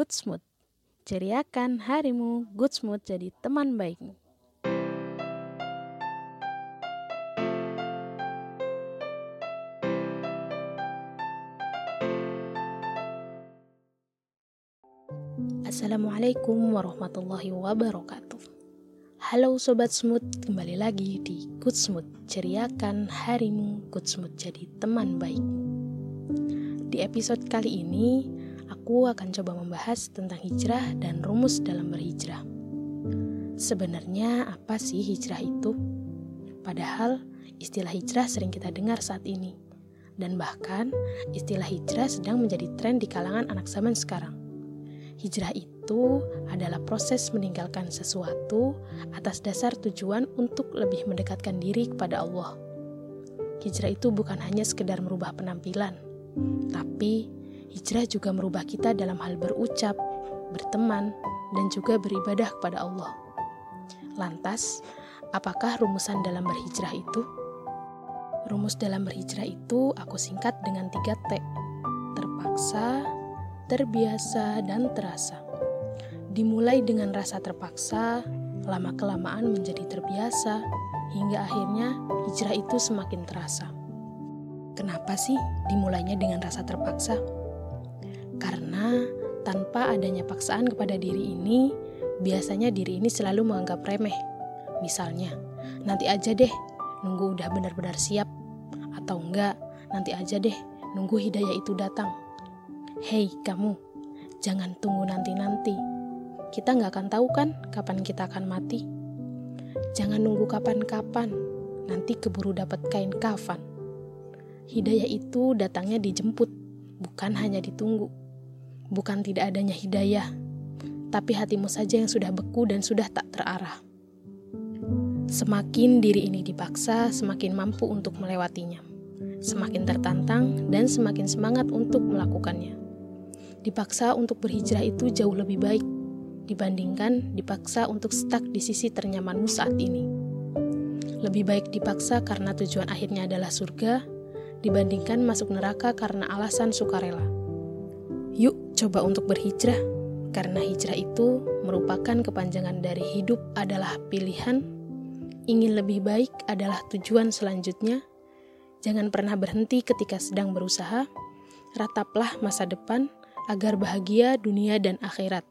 Good Mood. Ceriakan harimu, Good Mood jadi teman baikmu. Assalamualaikum warahmatullahi wabarakatuh. Halo Sobat Smooth, kembali lagi di Good Smooth. Ceriakan harimu, Good Smooth jadi teman baik. Di episode kali ini, aku akan coba membahas tentang hijrah dan rumus dalam berhijrah. Sebenarnya apa sih hijrah itu? Padahal istilah hijrah sering kita dengar saat ini. Dan bahkan istilah hijrah sedang menjadi tren di kalangan anak zaman sekarang. Hijrah itu adalah proses meninggalkan sesuatu atas dasar tujuan untuk lebih mendekatkan diri kepada Allah. Hijrah itu bukan hanya sekedar merubah penampilan, tapi hijrah juga merubah kita dalam hal berucap, berteman, dan juga beribadah kepada Allah. Lantas, apakah rumusan dalam berhijrah itu? Rumus dalam berhijrah itu aku singkat dengan tiga T. Terpaksa, terbiasa, dan terasa. Dimulai dengan rasa terpaksa, lama-kelamaan menjadi terbiasa, hingga akhirnya hijrah itu semakin terasa. Kenapa sih dimulainya dengan rasa terpaksa? Karena tanpa adanya paksaan kepada diri ini, biasanya diri ini selalu menganggap remeh. Misalnya, nanti aja deh, nunggu udah benar-benar siap. Atau enggak, nanti aja deh, nunggu hidayah itu datang. Hei kamu, jangan tunggu nanti-nanti. Kita nggak akan tahu kan kapan kita akan mati. Jangan nunggu kapan-kapan, nanti keburu dapat kain kafan. Hidayah itu datangnya dijemput, bukan hanya ditunggu. Bukan tidak adanya hidayah, tapi hatimu saja yang sudah beku dan sudah tak terarah. Semakin diri ini dipaksa, semakin mampu untuk melewatinya. Semakin tertantang dan semakin semangat untuk melakukannya dipaksa untuk berhijrah itu jauh lebih baik dibandingkan dipaksa untuk stuck di sisi ternyamanmu saat ini. Lebih baik dipaksa karena tujuan akhirnya adalah surga, dibandingkan masuk neraka karena alasan sukarela. Yuk, coba untuk berhijrah, karena hijrah itu merupakan kepanjangan dari hidup adalah pilihan, ingin lebih baik adalah tujuan selanjutnya. Jangan pernah berhenti ketika sedang berusaha, rataplah masa depan agar bahagia dunia dan akhirat.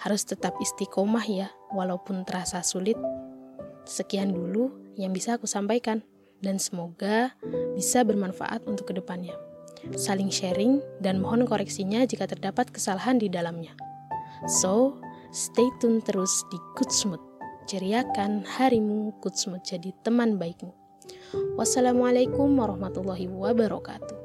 Harus tetap istiqomah ya, walaupun terasa sulit. Sekian dulu yang bisa aku sampaikan, dan semoga bisa bermanfaat untuk ke depannya. Saling sharing dan mohon koreksinya jika terdapat kesalahan di dalamnya. So, stay tune terus di Smooth. Ceriakan harimu Smooth jadi teman baikmu. Wassalamualaikum warahmatullahi wabarakatuh.